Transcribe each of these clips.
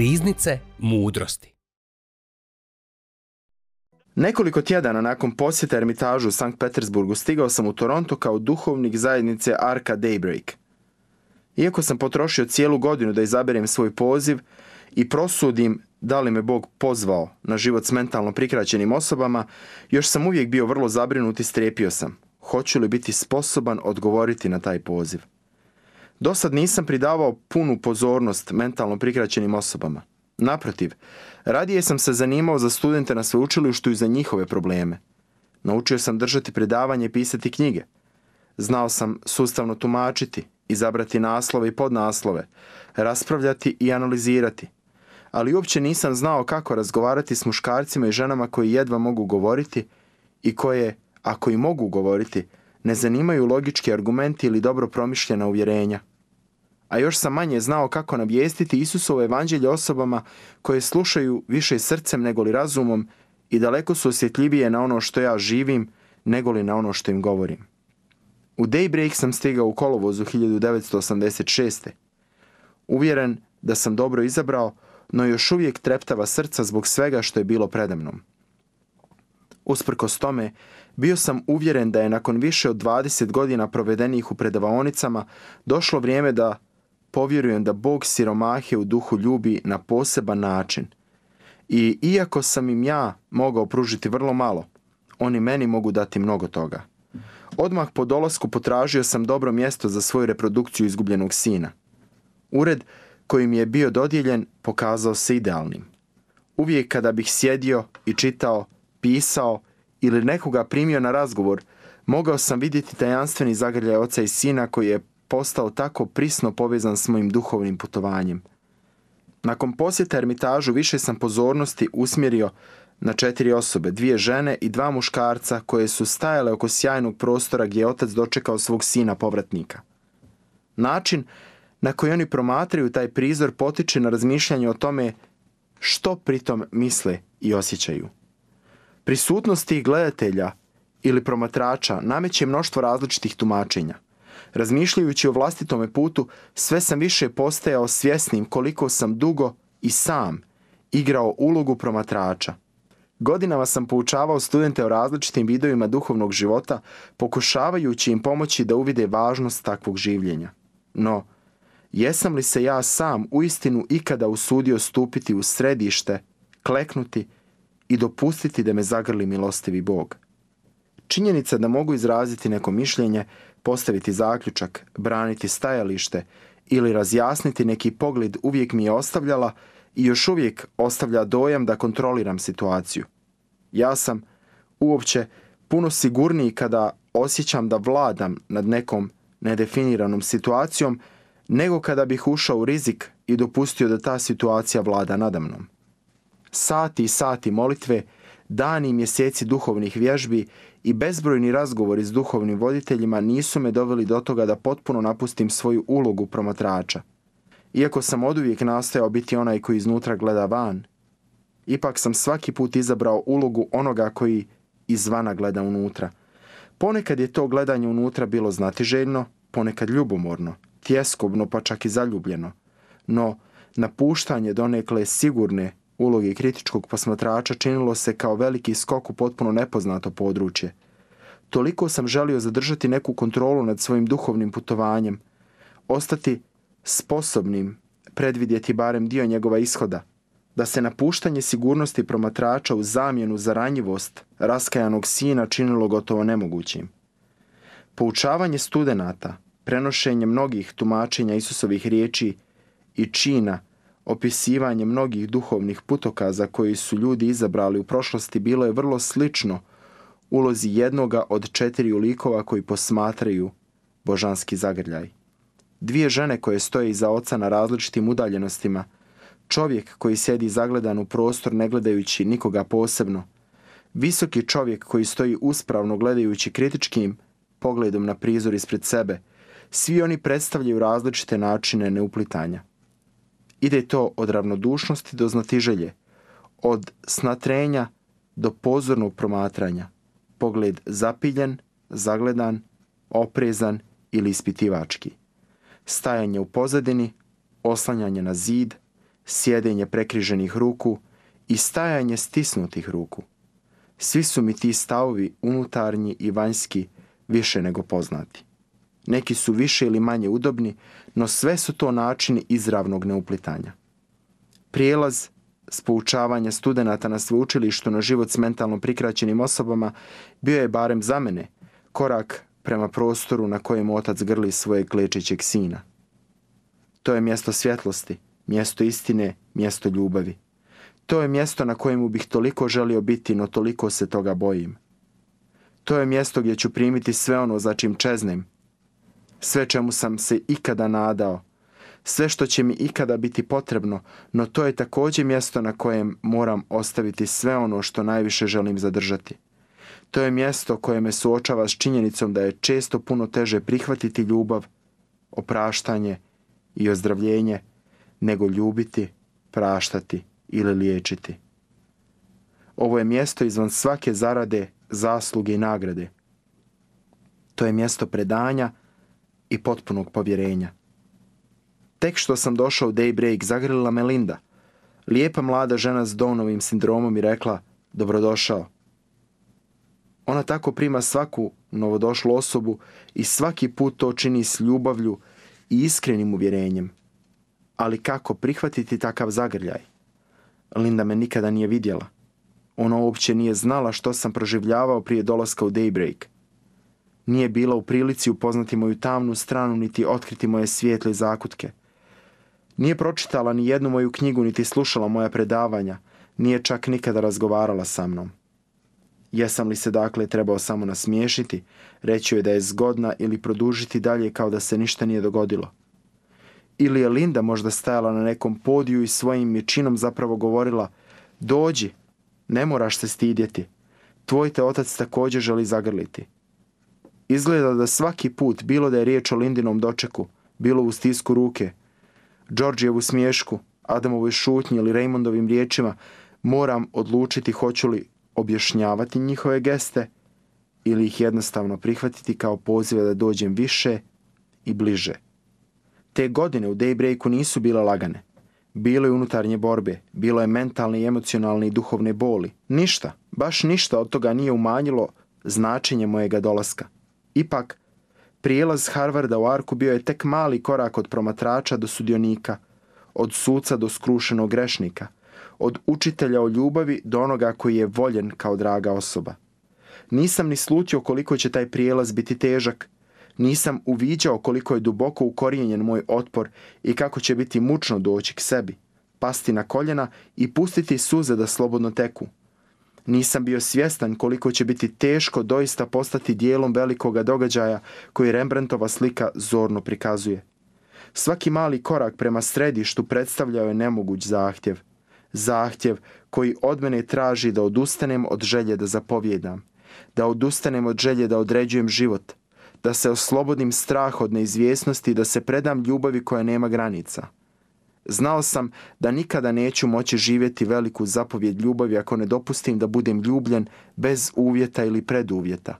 Riznice mudrosti. Nekoliko tjedana nakon posjeta Ermitažu u Sankt Petersburgu stigao sam u Toronto kao duhovnik zajednice Arka Daybreak. Iako sam potrošio cijelu godinu da izaberem svoj poziv i prosudim da li me Bog pozvao na život s mentalno prikraćenim osobama, još sam uvijek bio vrlo zabrinut i strepio sam. Hoću li biti sposoban odgovoriti na taj poziv? Dosad nisam pridavao punu pozornost mentalno prikraćenim osobama. Naprotiv, radije sam se zanimao za studente na sveučilištu i za njihove probleme. Naučio sam držati predavanje i pisati knjige. Znao sam sustavno tumačiti, izabrati naslove i podnaslove, raspravljati i analizirati. Ali uopće nisam znao kako razgovarati s muškarcima i ženama koji jedva mogu govoriti i koje, ako i mogu govoriti, ne zanimaju logički argumenti ili dobro promišljena uvjerenja a još sam manje znao kako navijestiti Isusovo evanđelje osobama koje slušaju više srcem nego li razumom i daleko su osjetljivije na ono što ja živim nego li na ono što im govorim. U Daybreak sam stigao u kolovozu 1986. Uvjeren da sam dobro izabrao, no još uvijek treptava srca zbog svega što je bilo mnom. Usprkos tome, bio sam uvjeren da je nakon više od 20 godina provedenih u predavaonicama došlo vrijeme da povjerujem da Bog siromahe u duhu ljubi na poseban način. I iako sam im ja mogao pružiti vrlo malo, oni meni mogu dati mnogo toga. Odmah po dolasku potražio sam dobro mjesto za svoju reprodukciju izgubljenog sina. Ured koji mi je bio dodijeljen pokazao se idealnim. Uvijek kada bih sjedio i čitao, pisao ili nekoga primio na razgovor, mogao sam vidjeti tajanstveni zagrljaj oca i sina koji je postao tako prisno povezan s mojim duhovnim putovanjem. Nakon posjeta ermitažu više sam pozornosti usmjerio na četiri osobe, dvije žene i dva muškarca koje su stajale oko sjajnog prostora gdje je otac dočekao svog sina povratnika. Način na koji oni promatraju taj prizor potiče na razmišljanje o tome što pritom misle i osjećaju. Prisutnost tih gledatelja ili promatrača nameće mnoštvo različitih tumačenja. Razmišljajući o vlastitome putu, sve sam više postajao svjesnim koliko sam dugo i sam igrao ulogu promatrača. Godinama sam poučavao studente o različitim vidovima duhovnog života, pokušavajući im pomoći da uvide važnost takvog življenja. No, jesam li se ja sam uistinu ikada usudio stupiti u središte, kleknuti i dopustiti da me zagrli milostivi Bog? Činjenica da mogu izraziti neko mišljenje Postaviti zaključak, braniti stajalište ili razjasniti neki pogled uvijek mi je ostavljala i još uvijek ostavlja dojam da kontroliram situaciju. Ja sam uopće puno sigurniji kada osjećam da vladam nad nekom nedefiniranom situacijom nego kada bih ušao u rizik i dopustio da ta situacija vlada nadamnom. Sati i sati molitve, dani i mjeseci duhovnih vježbi i bezbrojni razgovori s duhovnim voditeljima nisu me doveli do toga da potpuno napustim svoju ulogu promatrača. Iako sam oduvijek nastojao biti onaj koji iznutra gleda van, ipak sam svaki put izabrao ulogu onoga koji izvana gleda unutra. Ponekad je to gledanje unutra bilo znatiželjno, ponekad ljubomorno, tjeskobno pa čak i zaljubljeno, no napuštanje donekle sigurne Uloge kritičkog posmatrača činilo se kao veliki skok u potpuno nepoznato područje. Toliko sam želio zadržati neku kontrolu nad svojim duhovnim putovanjem, ostati sposobnim predvidjeti barem dio njegova ishoda, da se napuštanje sigurnosti promatrača u zamjenu za ranjivost raskajanog sina činilo gotovo nemogućim. Poučavanje studenata, prenošenje mnogih tumačenja Isusovih riječi i čina – Opisivanje mnogih duhovnih putokaza koji su ljudi izabrali u prošlosti bilo je vrlo slično ulozi jednoga od četiri likova koji posmatraju božanski zagrljaj. Dvije žene koje stoje iza oca na različitim udaljenostima, čovjek koji sjedi zagledan u prostor ne gledajući nikoga posebno, visoki čovjek koji stoji uspravno gledajući kritičkim pogledom na prizor ispred sebe, svi oni predstavljaju različite načine neuplitanja. Ide to od ravnodušnosti do znatiželje, od snatrenja do pozornog promatranja, pogled zapiljen, zagledan, oprezan ili ispitivački. Stajanje u pozadini, oslanjanje na zid, sjedenje prekriženih ruku i stajanje stisnutih ruku. Svi su mi ti stavovi unutarnji i vanjski više nego poznati neki su više ili manje udobni, no sve su to načini izravnog neuplitanja. Prijelaz s poučavanja studenata na sveučilištu na život s mentalno prikraćenim osobama bio je barem za mene korak prema prostoru na kojem otac grli svojeg klečećeg sina. To je mjesto svjetlosti, mjesto istine, mjesto ljubavi. To je mjesto na kojemu bih toliko želio biti, no toliko se toga bojim. To je mjesto gdje ću primiti sve ono za čim čeznem, sve čemu sam se ikada nadao, sve što će mi ikada biti potrebno, no to je također mjesto na kojem moram ostaviti sve ono što najviše želim zadržati. To je mjesto koje me suočava s činjenicom da je često puno teže prihvatiti ljubav, opraštanje i ozdravljenje nego ljubiti, praštati ili liječiti. Ovo je mjesto izvan svake zarade, zasluge i nagrade. To je mjesto predanja, i potpunog povjerenja. Tek što sam došao u Daybreak, zagrlila me Linda, lijepa mlada žena s Downovim sindromom i rekla, dobrodošao. Ona tako prima svaku novodošlu osobu i svaki put to čini s ljubavlju i iskrenim uvjerenjem. Ali kako prihvatiti takav zagrljaj? Linda me nikada nije vidjela. Ona uopće nije znala što sam proživljavao prije dolaska u Daybreak. Nije bila u prilici upoznati moju tamnu stranu niti otkriti moje svijetle zakutke. Nije pročitala ni jednu moju knjigu niti slušala moja predavanja, nije čak nikada razgovarala sa mnom. Jesam li se dakle trebao samo nasmiješiti, reći joj da je zgodna ili produžiti dalje kao da se ništa nije dogodilo? Ili je Linda možda stajala na nekom podiju i svojim mječinom zapravo govorila Dođi, ne moraš se stidjeti, tvoj te otac također želi zagrliti. Izgleda da svaki put, bilo da je riječ o Lindinom dočeku, bilo u stisku ruke, Đorđijevu smiješku, Adamovoj šutnji ili Raymondovim riječima, moram odlučiti hoću li objašnjavati njihove geste ili ih jednostavno prihvatiti kao pozive da dođem više i bliže. Te godine u Daybreaku nisu bile lagane. Bilo je unutarnje borbe, bilo je mentalne i emocionalne i duhovne boli. Ništa, baš ništa od toga nije umanjilo značenje mojega dolaska. Ipak, prijelaz Harvarda u Arku bio je tek mali korak od promatrača do sudionika, od suca do skrušenog grešnika, od učitelja o ljubavi do onoga koji je voljen kao draga osoba. Nisam ni slutio koliko će taj prijelaz biti težak, nisam uviđao koliko je duboko ukorijenjen moj otpor i kako će biti mučno doći k sebi, pasti na koljena i pustiti suze da slobodno teku. Nisam bio svjestan koliko će biti teško doista postati dijelom velikoga događaja koji Rembrandtova slika zorno prikazuje. Svaki mali korak prema središtu predstavljao je nemoguć zahtjev. Zahtjev koji od mene traži da odustanem od želje da zapovjedam, da odustanem od želje da određujem život, da se oslobodim strah od neizvjesnosti i da se predam ljubavi koja nema granica. Znao sam da nikada neću moći živjeti veliku zapovjed ljubavi ako ne dopustim da budem ljubljen bez uvjeta ili preduvjeta.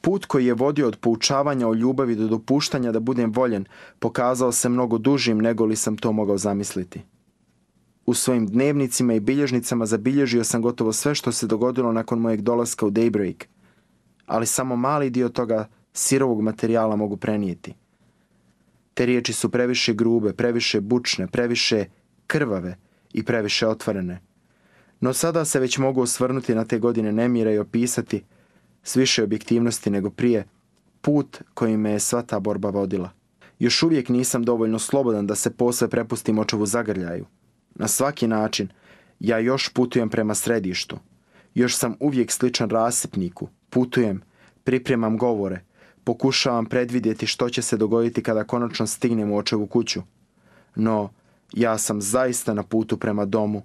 Put koji je vodio od poučavanja o ljubavi do dopuštanja da budem voljen pokazao se mnogo dužim nego li sam to mogao zamisliti. U svojim dnevnicima i bilježnicama zabilježio sam gotovo sve što se dogodilo nakon mojeg dolaska u Daybreak, ali samo mali dio toga sirovog materijala mogu prenijeti. Te riječi su previše grube, previše bučne, previše krvave i previše otvorene. No sada se već mogu osvrnuti na te godine nemira i opisati s više objektivnosti nego prije put koji me je sva ta borba vodila. Još uvijek nisam dovoljno slobodan da se posve prepustim očevu zagrljaju. Na svaki način, ja još putujem prema središtu. Još sam uvijek sličan rasipniku. Putujem, pripremam govore, Pokušavam predvidjeti što će se dogoditi kada konačno stignem u očevu kuću. No, ja sam zaista na putu prema domu.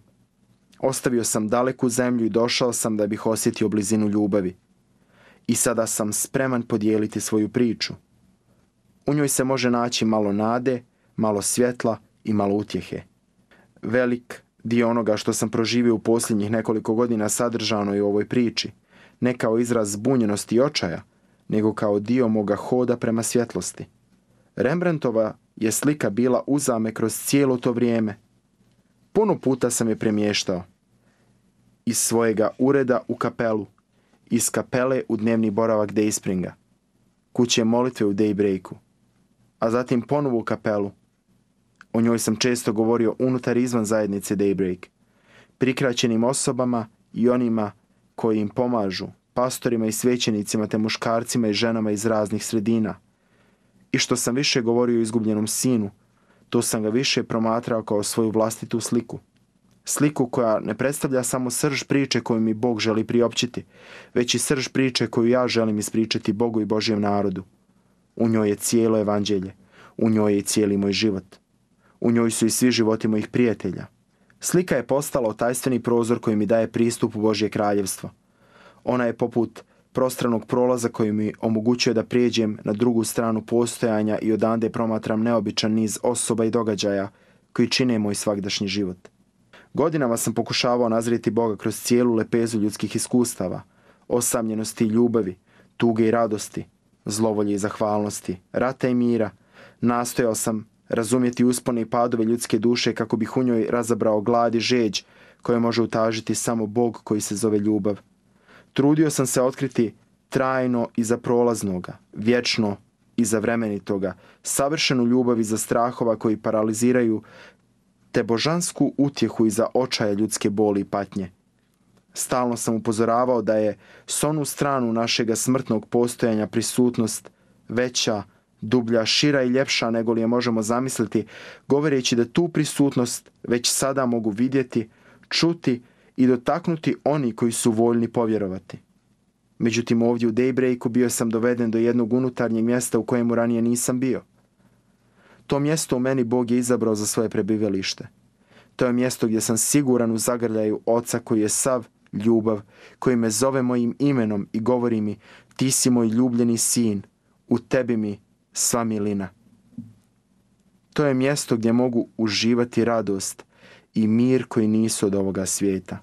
Ostavio sam daleku zemlju i došao sam da bih osjetio blizinu ljubavi. I sada sam spreman podijeliti svoju priču. U njoj se može naći malo nade, malo svjetla i malo utjehe. Velik dio onoga što sam proživio u posljednjih nekoliko godina sadržano je u ovoj priči. Ne kao izraz zbunjenosti i očaja, nego kao dio moga hoda prema svjetlosti. Rembrandtova je slika bila uzame kroz cijelo to vrijeme. Puno puta sam je premještao. Iz svojega ureda u kapelu, iz kapele u dnevni boravak Dayspringa, kuće molitve u Daybreaku, a zatim ponovo u kapelu. O njoj sam često govorio unutar izvan zajednice Daybreak, prikraćenim osobama i onima koji im pomažu, pastorima i svećenicima te muškarcima i ženama iz raznih sredina. I što sam više govorio o izgubljenom sinu, to sam ga više promatrao kao svoju vlastitu sliku. Sliku koja ne predstavlja samo srž priče koju mi Bog želi priopćiti, već i srž priče koju ja želim ispričati Bogu i Božijem narodu. U njoj je cijelo evanđelje, u njoj je i cijeli moj život. U njoj su i svi životi mojih prijatelja. Slika je postala tajstveni prozor koji mi daje pristup u Božje kraljevstvo. Ona je poput prostranog prolaza koji mi omogućuje da prijeđem na drugu stranu postojanja i odande promatram neobičan niz osoba i događaja koji čine moj svagdašnji život. Godinama sam pokušavao nazrijeti Boga kroz cijelu lepezu ljudskih iskustava, osamljenosti i ljubavi, tuge i radosti, zlovolje i zahvalnosti, rata i mira. Nastojao sam razumjeti uspone i padove ljudske duše kako bih u njoj razabrao glad i žeđ koje može utažiti samo Bog koji se zove ljubav. Trudio sam se otkriti trajno iza prolaznoga, vječno i za vremenitoga, savršenu ljubav za strahova koji paraliziraju, te božansku utjehu i za očaje ljudske boli i patnje. Stalno sam upozoravao da je s onu stranu našega smrtnog postojanja prisutnost veća, dublja, šira i ljepša nego li je možemo zamisliti, govoreći da tu prisutnost već sada mogu vidjeti, čuti i dotaknuti oni koji su voljni povjerovati. Međutim, ovdje u Daybreaku bio sam doveden do jednog unutarnjeg mjesta u kojemu ranije nisam bio. To mjesto u meni Bog je izabrao za svoje prebivalište. To je mjesto gdje sam siguran u zagrljaju oca koji je sav ljubav, koji me zove mojim imenom i govori mi ti si moj ljubljeni sin, u tebi mi sva milina. To je mjesto gdje mogu uživati radost i mir koji nisu od ovoga svijeta.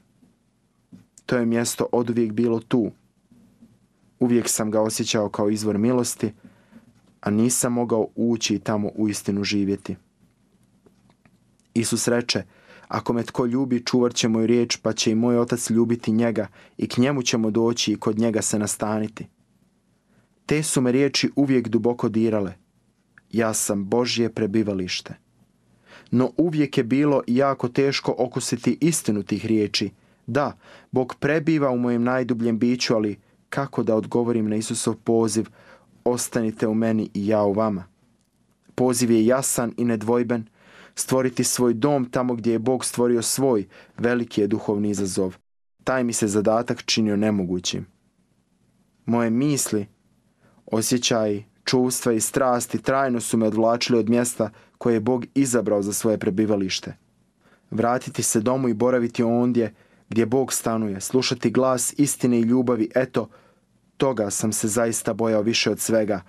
To je mjesto uvijek bilo tu. Uvijek sam ga osjećao kao izvor milosti, a nisam mogao ući i tamo istinu živjeti. Isus reče, ako me tko ljubi, čuvar će moju riječ, pa će i moj otac ljubiti njega i k njemu ćemo doći i kod njega se nastaniti. Te su me riječi uvijek duboko dirale. Ja sam Božje prebivalište. No uvijek je bilo jako teško okusiti istinu tih riječi, da, Bog prebiva u mojem najdubljem biću, ali kako da odgovorim na Isusov poziv ostanite u meni i ja u vama? Poziv je jasan i nedvojben. Stvoriti svoj dom tamo gdje je Bog stvorio svoj, veliki je duhovni izazov. Taj mi se zadatak činio nemogućim. Moje misli, osjećaj čuvstva i strasti trajno su me odvlačili od mjesta koje je Bog izabrao za svoje prebivalište. Vratiti se domu i boraviti ondje – gdje Bog stanuje, slušati glas istine i ljubavi, eto, toga sam se zaista bojao više od svega,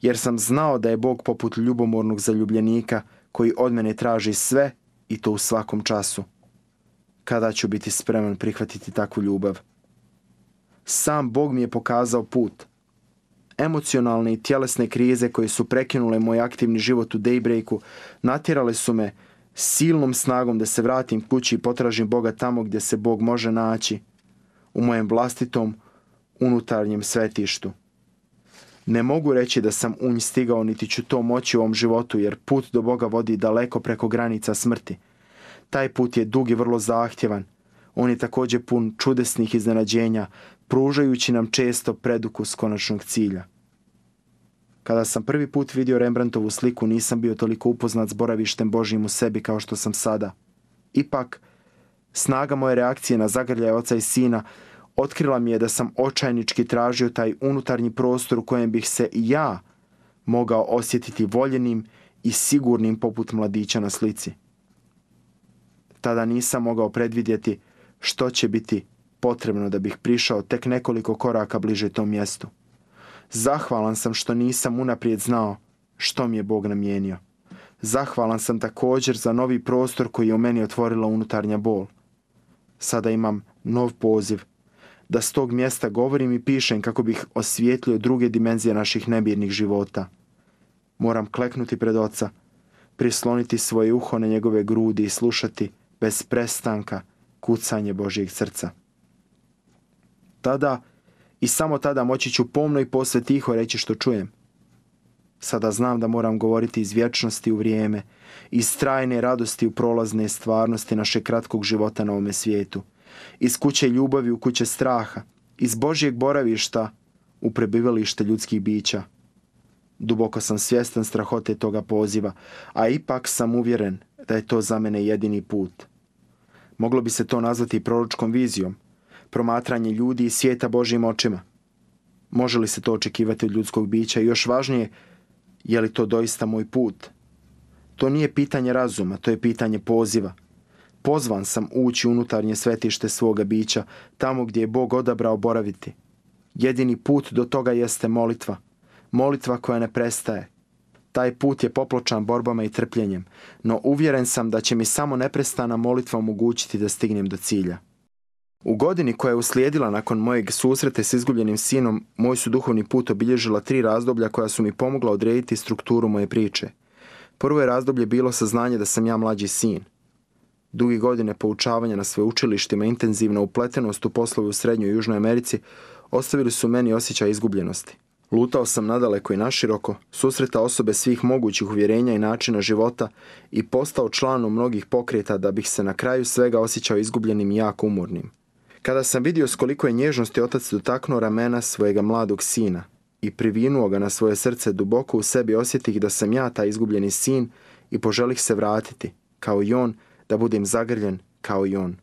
jer sam znao da je Bog poput ljubomornog zaljubljenika koji od mene traži sve i to u svakom času. Kada ću biti spreman prihvatiti takvu ljubav? Sam Bog mi je pokazao put. Emocionalne i tjelesne krize koje su prekinule moj aktivni život u daybreaku natjerale su me silnom snagom da se vratim kući i potražim Boga tamo gdje se Bog može naći, u mojem vlastitom unutarnjem svetištu. Ne mogu reći da sam unj stigao niti ću to moći u ovom životu jer put do Boga vodi daleko preko granica smrti. Taj put je dug i vrlo zahtjevan. On je također pun čudesnih iznenađenja, pružajući nam često predukus konačnog cilja. Kada sam prvi put vidio Rembrandtovu sliku nisam bio toliko upoznat s boravištem Božjim u sebi kao što sam sada. Ipak, snaga moje reakcije na zagrljaj oca i sina otkrila mi je da sam očajnički tražio taj unutarnji prostor u kojem bih se i ja mogao osjetiti voljenim i sigurnim poput mladića na slici. Tada nisam mogao predvidjeti što će biti potrebno da bih prišao tek nekoliko koraka bliže tom mjestu. Zahvalan sam što nisam unaprijed znao što mi je Bog namijenio. Zahvalan sam također za novi prostor koji je u meni otvorila unutarnja bol. Sada imam nov poziv da s tog mjesta govorim i pišem kako bih osvijetlio druge dimenzije naših nebirnih života. Moram kleknuti pred oca, prisloniti svoje uho na njegove grudi i slušati bez prestanka kucanje Božijeg srca. Tada i samo tada moći ću pomno i posve tiho reći što čujem. Sada znam da moram govoriti iz vječnosti u vrijeme, iz trajne radosti u prolazne stvarnosti naše kratkog života na ovome svijetu, iz kuće ljubavi u kuće straha, iz Božjeg boravišta u prebivalište ljudskih bića. Duboko sam svjestan strahote toga poziva, a ipak sam uvjeren da je to za mene jedini put. Moglo bi se to nazvati proročkom vizijom, promatranje ljudi i svijeta Božjim očima. Može li se to očekivati od ljudskog bića i još važnije, je li to doista moj put? To nije pitanje razuma, to je pitanje poziva. Pozvan sam ući unutarnje svetište svoga bića, tamo gdje je Bog odabrao boraviti. Jedini put do toga jeste molitva. Molitva koja ne prestaje. Taj put je popločan borbama i trpljenjem, no uvjeren sam da će mi samo neprestana molitva omogućiti da stignem do cilja. U godini koja je uslijedila nakon mojeg susrete s izgubljenim sinom, moj su duhovni put obilježila tri razdoblja koja su mi pomogla odrediti strukturu moje priče. Prvo je razdoblje bilo saznanje da sam ja mlađi sin. Dugi godine poučavanja na sveučilištima, intenzivna upletenost u poslovi u Srednjoj i Južnoj Americi ostavili su meni osjećaj izgubljenosti. Lutao sam nadaleko i naširoko, susreta osobe svih mogućih uvjerenja i načina života i postao članom mnogih pokreta da bih se na kraju svega osjećao izgubljenim i jako umornim. Kada sam vidio s koliko je nježnosti otac dotaknuo ramena svojega mladog sina i privinuo ga na svoje srce duboko u sebi osjetih da sam ja taj izgubljeni sin i poželih se vratiti, kao i on, da budem zagrljen kao i on.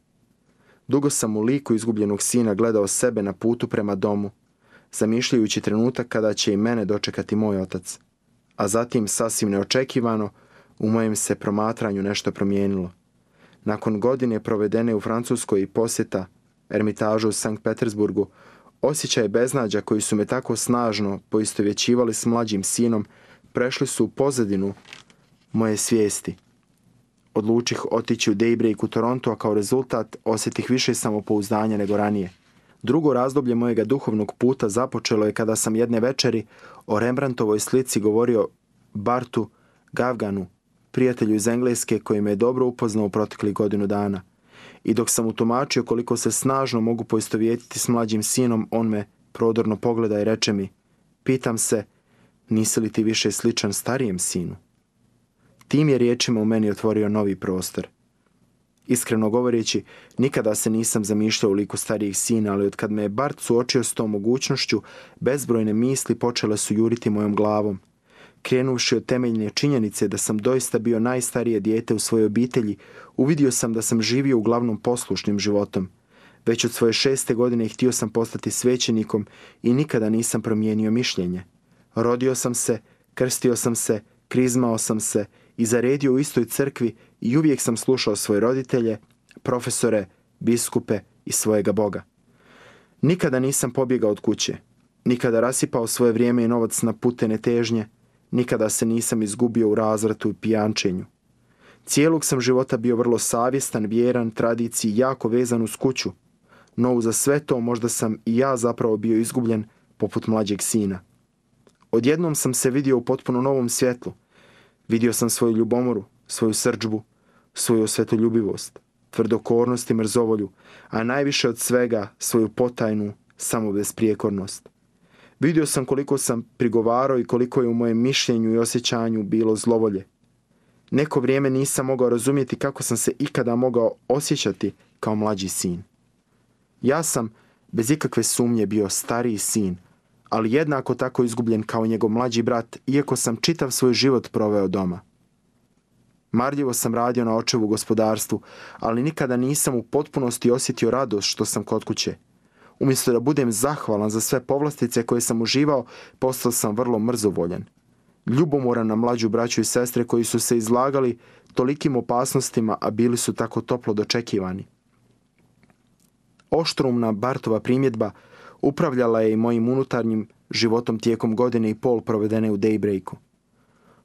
Dugo sam u liku izgubljenog sina gledao sebe na putu prema domu, zamišljajući trenutak kada će i mene dočekati moj otac. A zatim, sasvim neočekivano, u mojem se promatranju nešto promijenilo. Nakon godine provedene u Francuskoj i posjeta Ermitažu u Sankt Petersburgu, osjećaj beznađa koji su me tako snažno poistovjećivali s mlađim sinom prešli su u pozadinu moje svijesti. Odlučih otići u Daybreak u Toronto, a kao rezultat osjetih više samopouzdanja nego ranije. Drugo razdoblje mojega duhovnog puta započelo je kada sam jedne večeri o Rembrandtovoj slici govorio Bartu Gavganu, prijatelju iz Engleske koji me je dobro upoznao u proteklih godinu dana – i dok sam utomačio koliko se snažno mogu poistovjetiti s mlađim sinom, on me prodorno pogleda i reče mi, pitam se, nisi li ti više sličan starijem sinu? Tim je riječima u meni otvorio novi prostor. Iskreno govoreći, nikada se nisam zamišljao u liku starijih sina, ali od kad me je Bart suočio s tom mogućnošću, bezbrojne misli počele su juriti mojom glavom – Krenuvši od temeljne činjenice da sam doista bio najstarije dijete u svojoj obitelji, uvidio sam da sam živio uglavnom poslušnim životom. Već od svoje šeste godine htio sam postati svećenikom i nikada nisam promijenio mišljenje. Rodio sam se, krstio sam se, krizmao sam se i zaredio u istoj crkvi i uvijek sam slušao svoje roditelje, profesore, biskupe i svojega Boga. Nikada nisam pobjegao od kuće. Nikada rasipao svoje vrijeme i novac na putene težnje, Nikada se nisam izgubio u razvratu i pijančenju. Cijelog sam života bio vrlo savjestan, vjeran, tradiciji, jako vezan uz kuću. No za sve to možda sam i ja zapravo bio izgubljen poput mlađeg sina. Odjednom sam se vidio u potpuno novom svjetlu. Vidio sam svoju ljubomoru, svoju srđbu, svoju osvetoljubivost, tvrdokornost i mrzovolju, a najviše od svega svoju potajnu samobesprijekornost. Vidio sam koliko sam prigovarao i koliko je u mojem mišljenju i osjećanju bilo zlovolje. Neko vrijeme nisam mogao razumjeti kako sam se ikada mogao osjećati kao mlađi sin. Ja sam, bez ikakve sumnje, bio stariji sin, ali jednako tako izgubljen kao njegov mlađi brat, iako sam čitav svoj život proveo doma. Marljivo sam radio na očevu gospodarstvu, ali nikada nisam u potpunosti osjetio radost što sam kod kuće – Umjesto da budem zahvalan za sve povlastice koje sam uživao, postao sam vrlo mrzovoljen. Ljubomoran na mlađu braću i sestre koji su se izlagali tolikim opasnostima, a bili su tako toplo dočekivani. Oštrumna Bartova primjedba upravljala je i mojim unutarnjim životom tijekom godine i pol provedene u Daybreaku.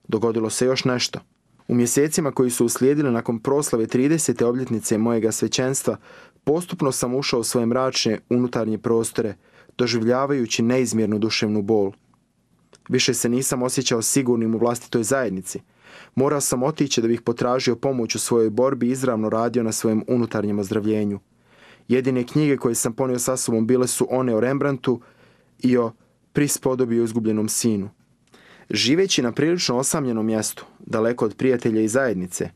Dogodilo se još nešto. U mjesecima koji su uslijedili nakon proslave 30. obljetnice mojega svećenstva, Postupno sam ušao u svoje mračne unutarnje prostore, doživljavajući neizmjernu duševnu bol. Više se nisam osjećao sigurnim u vlastitoj zajednici. Morao sam otići da bih potražio pomoć u svojoj borbi i izravno radio na svojem unutarnjem ozdravljenju. Jedine knjige koje sam ponio sa sobom bile su one o Rembrandtu i o u izgubljenom sinu. Živeći na prilično osamljenom mjestu, daleko od prijatelja i zajednice,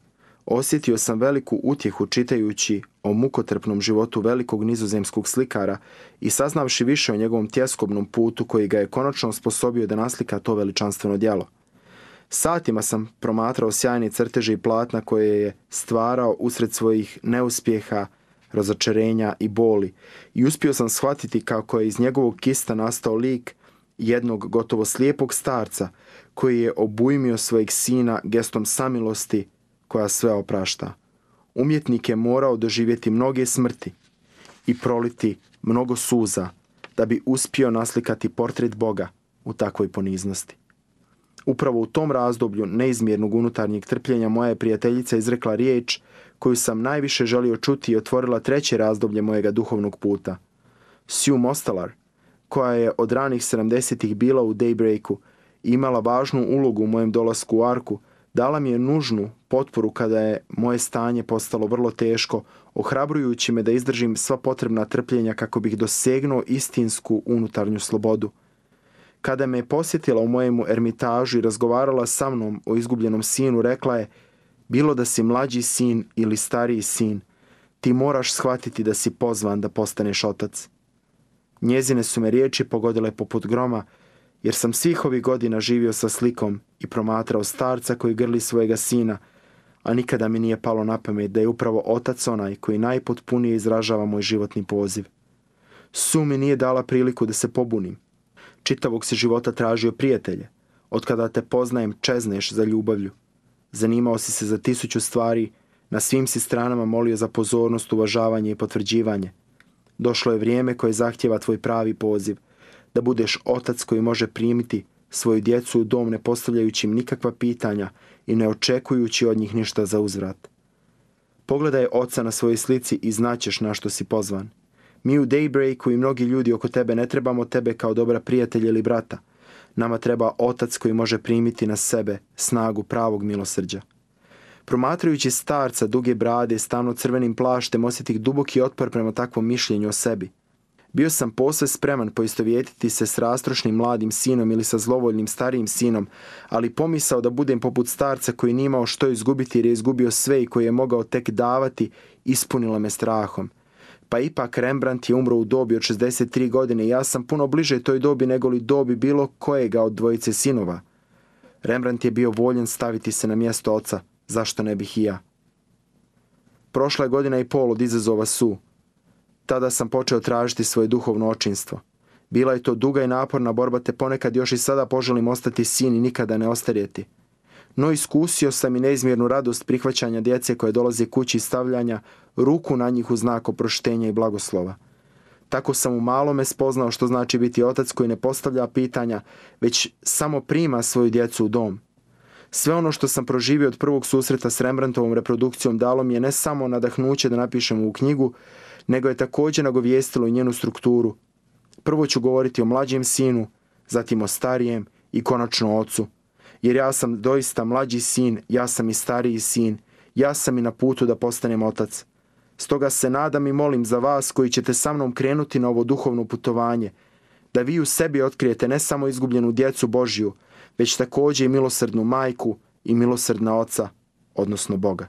Osjetio sam veliku utjehu čitajući o mukotrpnom životu velikog nizozemskog slikara i saznavši više o njegovom tjeskobnom putu koji ga je konačno sposobio da naslika to veličanstveno djelo. Satima sam promatrao sjajne crteže i platna koje je stvarao usred svojih neuspjeha, razočarenja i boli i uspio sam shvatiti kako je iz njegovog kista nastao lik jednog gotovo slijepog starca koji je obujmio svojeg sina gestom samilosti koja sve oprašta. Umjetnik je morao doživjeti mnoge smrti i proliti mnogo suza da bi uspio naslikati portret Boga u takvoj poniznosti. Upravo u tom razdoblju neizmjernog unutarnjeg trpljenja moja je prijateljica izrekla riječ koju sam najviše želio čuti i otvorila treće razdoblje mojega duhovnog puta. Sue Mostalar, koja je od ranih 70-ih bila u Daybreaku i imala važnu ulogu u mojem dolasku u Arku, Dala mi je nužnu potporu kada je moje stanje postalo vrlo teško, ohrabrujući me da izdržim sva potrebna trpljenja kako bih dosegnuo istinsku unutarnju slobodu. Kada me je posjetila u mojemu ermitažu i razgovarala sa mnom o izgubljenom sinu, rekla je bilo da si mlađi sin ili stariji sin, ti moraš shvatiti da si pozvan da postaneš otac. Njezine su me riječi pogodile poput groma, jer sam svih ovih godina živio sa slikom i promatrao starca koji grli svojega sina, a nikada mi nije palo na pamet da je upravo otac onaj koji najpotpunije izražava moj životni poziv. Su mi nije dala priliku da se pobunim. Čitavog si života tražio prijatelje. Od kada te poznajem, čezneš za ljubavlju. Zanimao si se za tisuću stvari, na svim si stranama molio za pozornost, uvažavanje i potvrđivanje. Došlo je vrijeme koje zahtjeva tvoj pravi poziv – da budeš otac koji može primiti svoju djecu u dom ne postavljajući im nikakva pitanja i ne očekujući od njih ništa za uzvrat. Pogledaj oca na svojoj slici i znaćeš na što si pozvan. Mi u Daybreaku i mnogi ljudi oko tebe ne trebamo tebe kao dobra prijatelja ili brata. Nama treba otac koji može primiti na sebe snagu pravog milosrđa. Promatrajući starca duge brade, stavno crvenim plaštem, osjetih duboki otpor prema takvom mišljenju o sebi – bio sam posve spreman poistovjetiti se s rastrošnim mladim sinom ili sa zlovoljnim starijim sinom, ali pomisao da budem poput starca koji nije imao što izgubiti jer je izgubio sve i koji je mogao tek davati, ispunila me strahom. Pa ipak Rembrandt je umro u dobi od 63 godine i ja sam puno bliže toj dobi nego li dobi bilo kojega od dvojice sinova. Rembrandt je bio voljen staviti se na mjesto oca, zašto ne bih i ja. Prošla je godina i pol od izazova su, tada sam počeo tražiti svoje duhovno očinstvo. Bila je to duga i naporna borba te ponekad još i sada poželim ostati sin i nikada ne ostarijeti. No iskusio sam i neizmjernu radost prihvaćanja djece koje dolazi kući i stavljanja ruku na njih u znak oproštenja i blagoslova. Tako sam u malome spoznao što znači biti otac koji ne postavlja pitanja, već samo prima svoju djecu u dom. Sve ono što sam proživio od prvog susreta s Rembrandtovom reprodukcijom dalo mi je ne samo nadahnuće da napišem u knjigu, nego je također nagovijestilo i njenu strukturu. Prvo ću govoriti o mlađem sinu, zatim o starijem i konačno ocu. Jer ja sam doista mlađi sin, ja sam i stariji sin, ja sam i na putu da postanem otac. Stoga se nadam i molim za vas koji ćete sa mnom krenuti na ovo duhovno putovanje, da vi u sebi otkrijete ne samo izgubljenu djecu Božiju, već također i milosrdnu majku i milosrdna oca, odnosno Boga.